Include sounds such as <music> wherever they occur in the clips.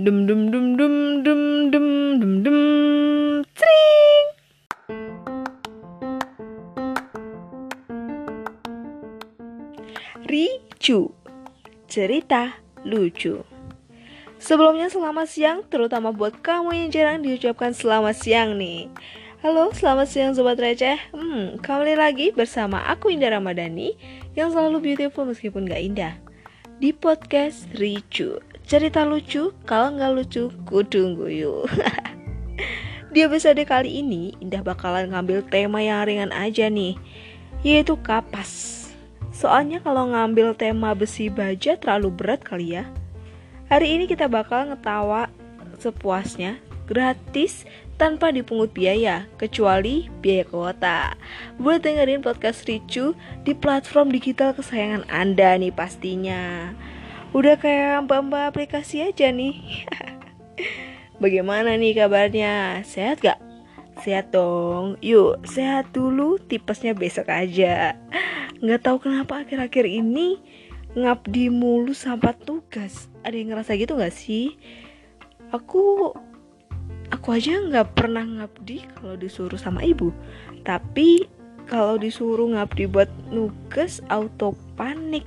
Dum dum dum dum dum dum dum dum. Tring! Ricu. Cerita lucu. Sebelumnya selamat siang terutama buat kamu yang jarang diucapkan selamat siang nih. Halo, selamat siang Sobat Receh. Hmm, kembali lagi bersama aku Indah Ramadhani Yang selalu beautiful meskipun gak indah. Di podcast Ricu Cerita lucu, kalau nggak lucu, kudu guyu. <laughs> Di episode kali ini, Indah bakalan ngambil tema yang ringan aja nih, yaitu kapas. Soalnya kalau ngambil tema besi baja terlalu berat kali ya. Hari ini kita bakal ngetawa sepuasnya, gratis, tanpa dipungut biaya, kecuali biaya kuota. Buat dengerin podcast Ricu di platform digital kesayangan Anda nih pastinya. Udah kayak mbak-mbak aplikasi aja nih <laughs> Bagaimana nih kabarnya? Sehat gak? Sehat dong Yuk sehat dulu tipesnya besok aja Gak tahu kenapa akhir-akhir ini Ngabdi mulu sampai tugas Ada yang ngerasa gitu gak sih? Aku Aku aja gak pernah ngabdi kalau disuruh sama ibu Tapi kalau disuruh ngabdi buat nugas auto panik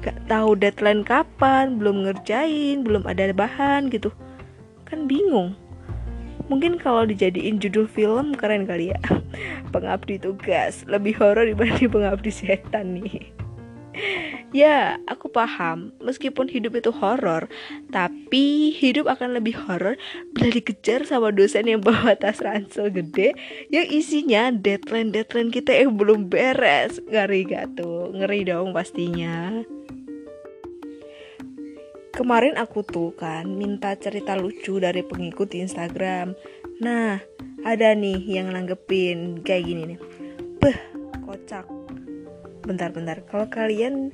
gak tahu deadline kapan, belum ngerjain, belum ada bahan gitu. Kan bingung. Mungkin kalau dijadiin judul film keren kali ya. <laughs> Pengabdi tugas lebih horor dibanding pengabdi setan nih. Ya, aku paham. Meskipun hidup itu horor, tapi hidup akan lebih horor bila dikejar sama dosen yang bawa tas ransel gede yang isinya deadline-deadline kita yang belum beres. Ngeri gak tuh? Ngeri dong pastinya. Kemarin aku tuh kan minta cerita lucu dari pengikut di Instagram. Nah, ada nih yang nanggepin kayak gini nih. Beh, kocak. Bentar-bentar, kalau kalian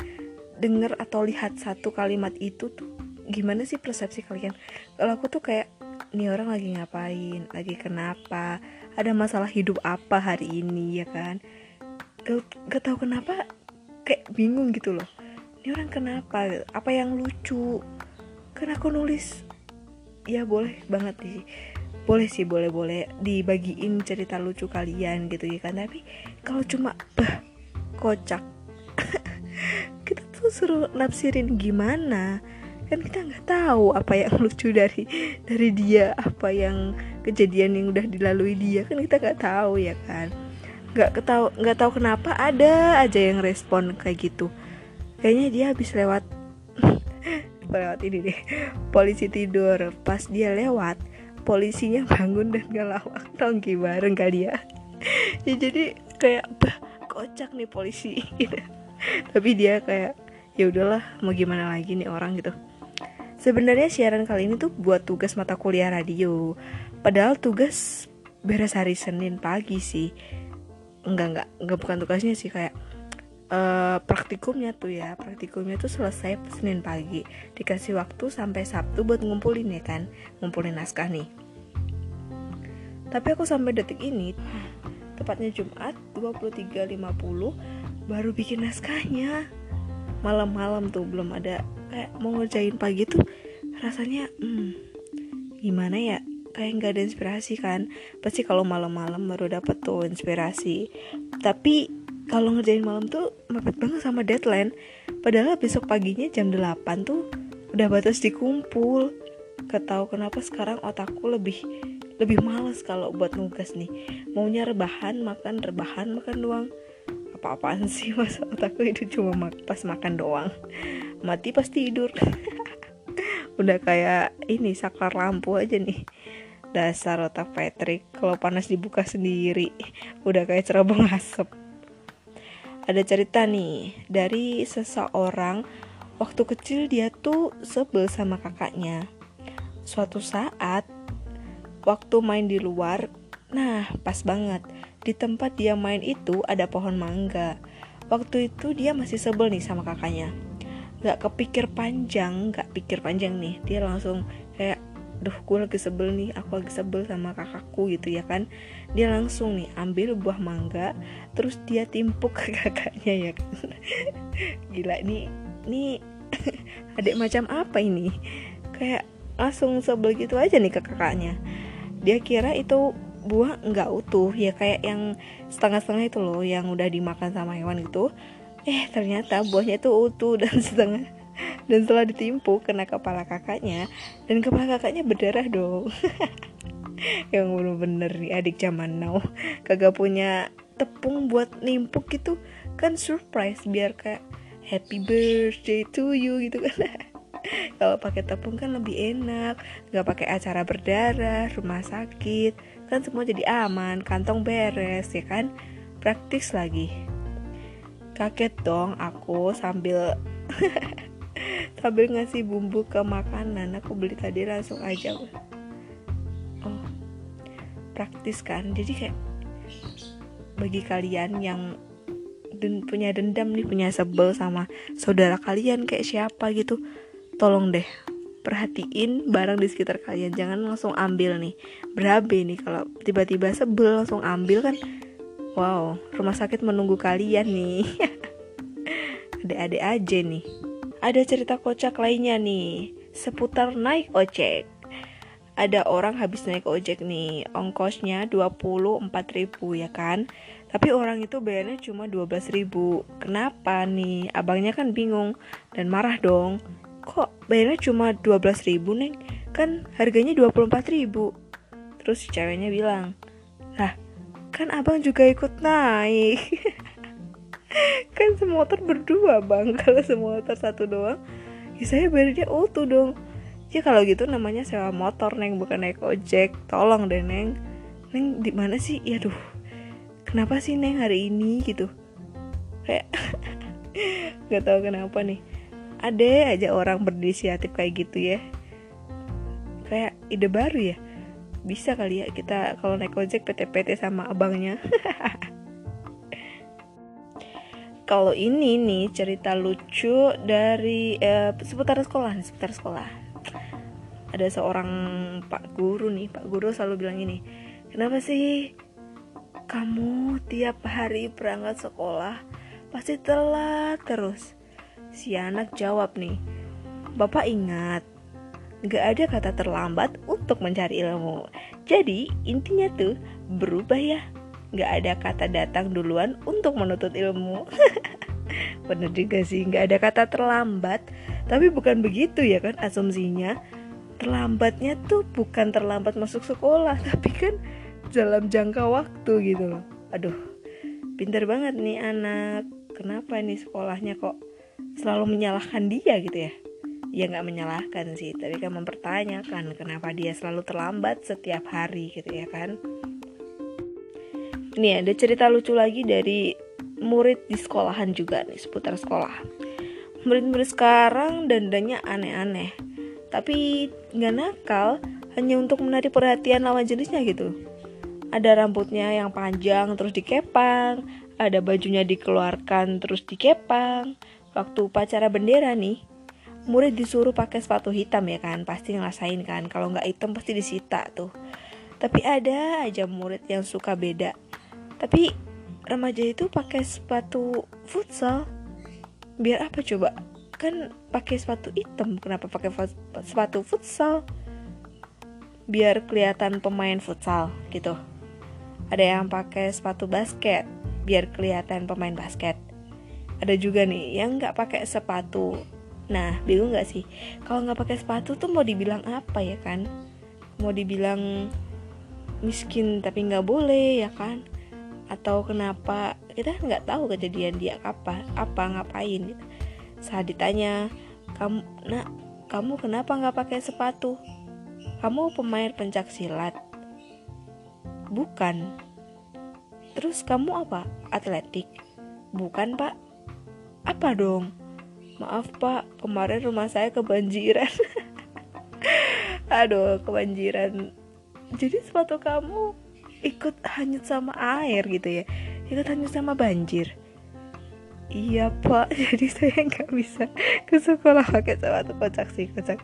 denger atau lihat satu kalimat itu tuh gimana sih persepsi kalian? Kalau aku tuh kayak ini orang lagi ngapain, lagi kenapa, ada masalah hidup apa hari ini? Ya kan? Gak, gak tau kenapa kayak bingung gitu loh. Ini orang kenapa? Apa yang lucu? Kan aku nulis. Ya boleh banget sih. Boleh sih boleh boleh dibagiin cerita lucu kalian gitu ya kan? Tapi kalau cuma bah kocak. <laughs> Kita tuh suruh nafsirin gimana? Kan kita nggak tahu apa yang <laughs> lucu dari dari dia apa yang kejadian yang udah dilalui dia. Kan kita nggak tahu ya kan? Nggak tahu nggak tahu kenapa ada aja yang respon kayak gitu. Kayaknya dia habis lewat <laughs> lewat ini deh. Polisi tidur. Pas dia lewat polisinya bangun dan ngelawak tongki bareng kali ya. Ya jadi kayak bah kocak nih polisi. <laughs> Tapi dia kayak ya udahlah mau gimana lagi nih orang gitu. Sebenarnya siaran kali ini tuh buat tugas mata kuliah radio. Padahal tugas beres hari Senin pagi sih. Enggak enggak enggak bukan tugasnya sih kayak uh, praktikumnya tuh ya. Praktikumnya tuh selesai Senin pagi. Dikasih waktu sampai Sabtu buat ngumpulin ya kan ngumpulin naskah nih. Tapi aku sampai detik ini tepatnya Jumat 23.50 baru bikin naskahnya. Malam-malam tuh belum ada kayak mau ngerjain pagi tuh rasanya hmm, gimana ya? Kayak nggak ada inspirasi kan? Pasti kalau malam-malam baru dapet tuh inspirasi. Tapi kalau ngerjain malam tuh mepet banget sama deadline. Padahal besok paginya jam 8 tuh udah batas dikumpul. Tahu kenapa sekarang otakku lebih lebih males kalau buat nugas nih. Maunya rebahan makan rebahan makan doang. Apa-apaan <laughs> sih mas? Otakku itu cuma mak pas makan doang. Mati pas tidur. <laughs> Udah kayak ini saklar lampu aja nih. Dasar otak Patrick kalau panas dibuka sendiri udah kayak cerobong asap. Ada cerita nih dari seseorang waktu kecil dia tuh sebel sama kakaknya. Suatu saat waktu main di luar, nah pas banget di tempat dia main itu ada pohon mangga. Waktu itu dia masih sebel nih sama kakaknya. Gak kepikir panjang, gak pikir panjang nih. Dia langsung kayak duh gue lagi sebel nih aku lagi sebel sama kakakku gitu ya kan dia langsung nih ambil buah mangga terus dia timpuk ke <laughs> kakaknya ya kan gila nih nih <laughs> adik macam apa ini kayak langsung sebel gitu aja nih ke kakaknya dia kira itu buah nggak utuh ya kayak yang setengah-setengah itu loh yang udah dimakan sama hewan gitu. Eh ternyata buahnya itu utuh dan <laughs> setengah dan setelah ditimpu kena kepala kakaknya dan kepala kakaknya berdarah dong. <laughs> Yang bener-bener nih adik zaman now. Kagak punya tepung buat nimpuk gitu kan surprise biar kayak happy birthday to you gitu kan <laughs> kalau pakai tepung kan lebih enak nggak pakai acara berdarah rumah sakit kan semua jadi aman kantong beres ya kan? Praktis lagi. Kaget dong aku sambil <laughs> sambil ngasih bumbu ke makanan. Aku beli tadi langsung aja. Oh praktis kan? Jadi kayak bagi kalian yang den punya dendam nih punya sebel sama saudara kalian kayak siapa gitu tolong deh perhatiin barang di sekitar kalian. Jangan langsung ambil nih. Berabe nih kalau tiba-tiba sebel langsung ambil kan. Wow rumah sakit menunggu kalian nih. <laughs> Adik-adik aja nih. Ada cerita kocak lainnya nih. Seputar naik ojek. Ada orang habis naik ojek nih ongkosnya 24 ribu ya kan? Tapi orang itu bayarnya cuma 12 ribu. Kenapa nih? Abangnya kan bingung dan marah dong bayarnya cuma 12 ribu neng kan harganya 24 ribu. Terus ceweknya bilang lah kan abang juga ikut naik. <laughs> Kan semotor berdua bang. <laughs> Kalau semotor satu doang ya saya bayarnya utuh dong. Ya kalau gitu namanya sewa motor neng bukan naik ojek. Tolong deh neng. Neng di mana sih? Ya duh kenapa sih neng hari ini gitu? Kayak <laughs> nggak tahu kenapa nih ada aja orang berinisiatif kayak gitu ya. Kayak ide baru ya. Bisa kali ya kita kalau naik ojek PT-PT sama abangnya. <laughs> Kalau ini nih cerita lucu dari eh, seputar sekolah seputar sekolah. Ada seorang pak guru nih. Pak guru selalu bilang ini kenapa sih kamu tiap hari berangkat sekolah? Pasti telat terus Si anak jawab nih, Bapak ingat, gak ada kata terlambat untuk mencari ilmu. Jadi intinya tuh berubah ya. Gak ada kata datang duluan untuk menuntut ilmu. <laughs> Bener juga sih, gak ada kata terlambat. Tapi bukan begitu ya kan asumsinya. Terlambatnya tuh bukan terlambat masuk sekolah, <laughs> tapi kan dalam jangka waktu gitu loh. Aduh, pintar banget nih anak. Kenapa nih sekolahnya kok selalu menyalahkan dia gitu ya. Ya nggak menyalahkan sih tapi kan mempertanyakan kenapa dia selalu terlambat setiap hari gitu ya kan. Ini ada cerita lucu lagi dari murid di sekolahan juga nih seputar sekolah. Murid-murid sekarang dandanya aneh-aneh tapi nggak nakal hanya untuk menarik perhatian lawan jenisnya gitu. Ada rambutnya yang panjang terus dikepang ada bajunya dikeluarkan terus dikepang waktu upacara bendera nih murid disuruh pakai sepatu hitam ya kan pasti ngerasain kan kalau nggak hitam pasti disita tuh. Tapi ada aja murid yang suka beda. Tapi remaja itu pakai sepatu futsal. Biar apa coba? Kan pakai sepatu hitam kenapa pakai sepatu futsal? Biar kelihatan pemain futsal gitu. Ada yang pakai sepatu basket biar kelihatan pemain basket ada juga nih yang nggak pakai sepatu. Nah bingung nggak sih? Kalau nggak pakai sepatu tuh mau dibilang apa ya kan? Mau dibilang miskin tapi nggak boleh ya kan? Atau kenapa? Kita nggak tahu kejadian dia apa apa ngapain. Gitu saat ditanya kamu nak kamu kenapa nggak pakai sepatu? Kamu pemain pencak silat bukan. Terus kamu apa? Atletik? Bukan pak apa dong? Maaf pak, kemarin rumah saya kebanjiran. <laughs> Aduh, kebanjiran. Jadi sepatu kamu ikut hanyut sama air gitu ya? Ikut hanyut sama banjir. Iya pak, <laughs> jadi saya nggak bisa ke sekolah pakai sepatu kocak sih kocak.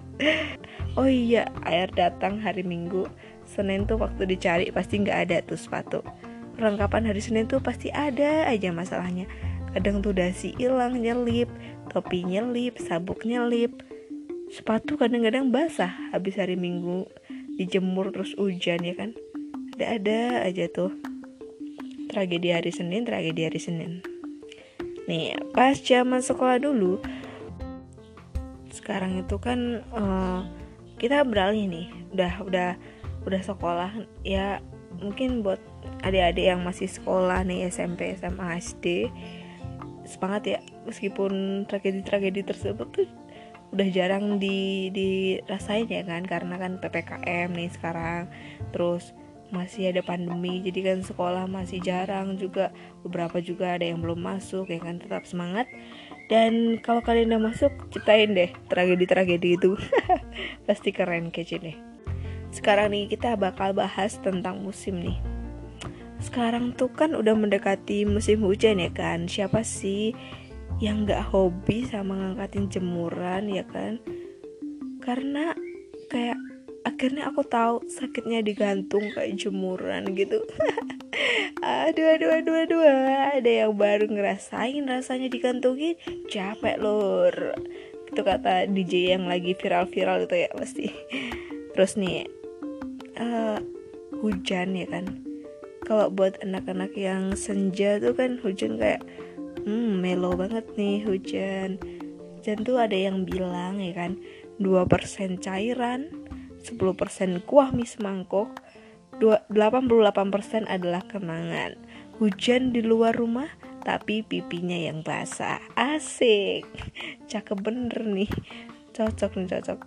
Oh iya, air datang hari Minggu. Senin tuh waktu dicari pasti nggak ada tuh sepatu. Perlengkapan hari Senin tuh pasti ada aja masalahnya kadang tuh dasi hilang nyelip topi nyelip sabuk nyelip. Sepatu kadang-kadang basah habis hari minggu dijemur terus hujan ya kan? Ada-ada aja tuh. Tragedi hari Senin tragedi hari Senin. Nih pas zaman sekolah dulu sekarang itu kan uh, kita beralih nih. Udah udah udah sekolah. Ya mungkin buat adik-adik yang masih sekolah nih SMP SMA SD semangat ya. Meskipun tragedi-tragedi tersebut tuh udah jarang di dirasain ya kan. Karena kan ppkm nih sekarang. Terus masih ada pandemi jadi kan sekolah masih jarang juga. Beberapa juga ada yang belum masuk ya kan. Tetap semangat. Dan kalau kalian udah masuk ceritain deh tragedi-tragedi itu. <laughs> Pasti keren kece deh. Sekarang nih kita bakal bahas tentang musim nih sekarang tuh kan udah mendekati musim hujan ya kan. Siapa sih yang nggak hobi sama ngangkatin jemuran ya kan? Karena kayak akhirnya aku tahu sakitnya digantung kayak jemuran gitu. <laughs> Aduh aduh aduh aduh. Ada yang baru ngerasain rasanya digantungin? Capek lor itu kata DJ yang lagi viral-viral itu ya pasti. Terus nih uh, hujan ya kan kalau buat anak-anak yang senja tuh kan hujan kayak hmm melo banget nih hujan. Hujan tuh ada yang bilang ya kan 2% cairan 10% kuah mie semangkok 88% adalah kenangan. Hujan di luar rumah tapi pipinya yang basah. Asik. <laughs> Cakep bener nih. Cocok nih cocok.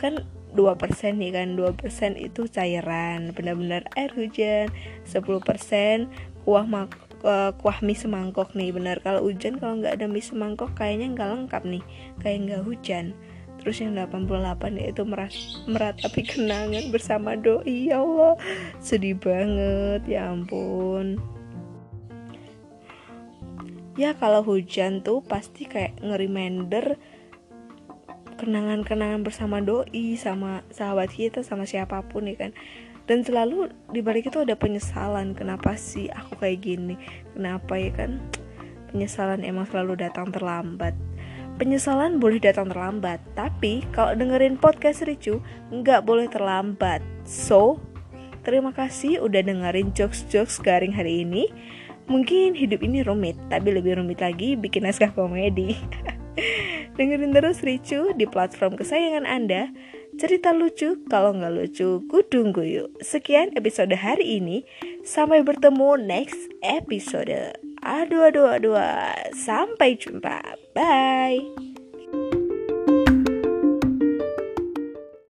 Kan 2% nih kan 2% itu cairan benar-benar air hujan 10% kuah mak uh, kuah mie semangkok nih benar. Kalau hujan kalau nggak ada mie semangkok kayaknya nggak lengkap nih kayak nggak hujan. Terus yang 88 yaitu meras, meratapi <laughs> kenangan bersama doi ya Allah. Sedih banget ya ampun. Ya kalau hujan tuh pasti kayak nge-reminder kenangan-kenangan bersama doi sama sahabat kita sama siapa pun ya kan? Dan selalu di balik itu ada penyesalan kenapa sih aku kayak gini? Kenapa ya kan? Penyesalan emang selalu datang terlambat. Penyesalan boleh datang terlambat tapi kalau dengerin podcast Ricu nggak boleh terlambat. So terima kasih udah dengerin jokes-jokes garing hari ini. Mungkin hidup ini rumit tapi lebih rumit lagi bikin naskah komedi <laughs> dengerin terus Ricu di platform kesayangan anda. Cerita lucu kalau nggak lucu kudung yuk sekian episode hari ini. Sampai bertemu next episode. Aduh aduh aduh. Sampai jumpa. Bye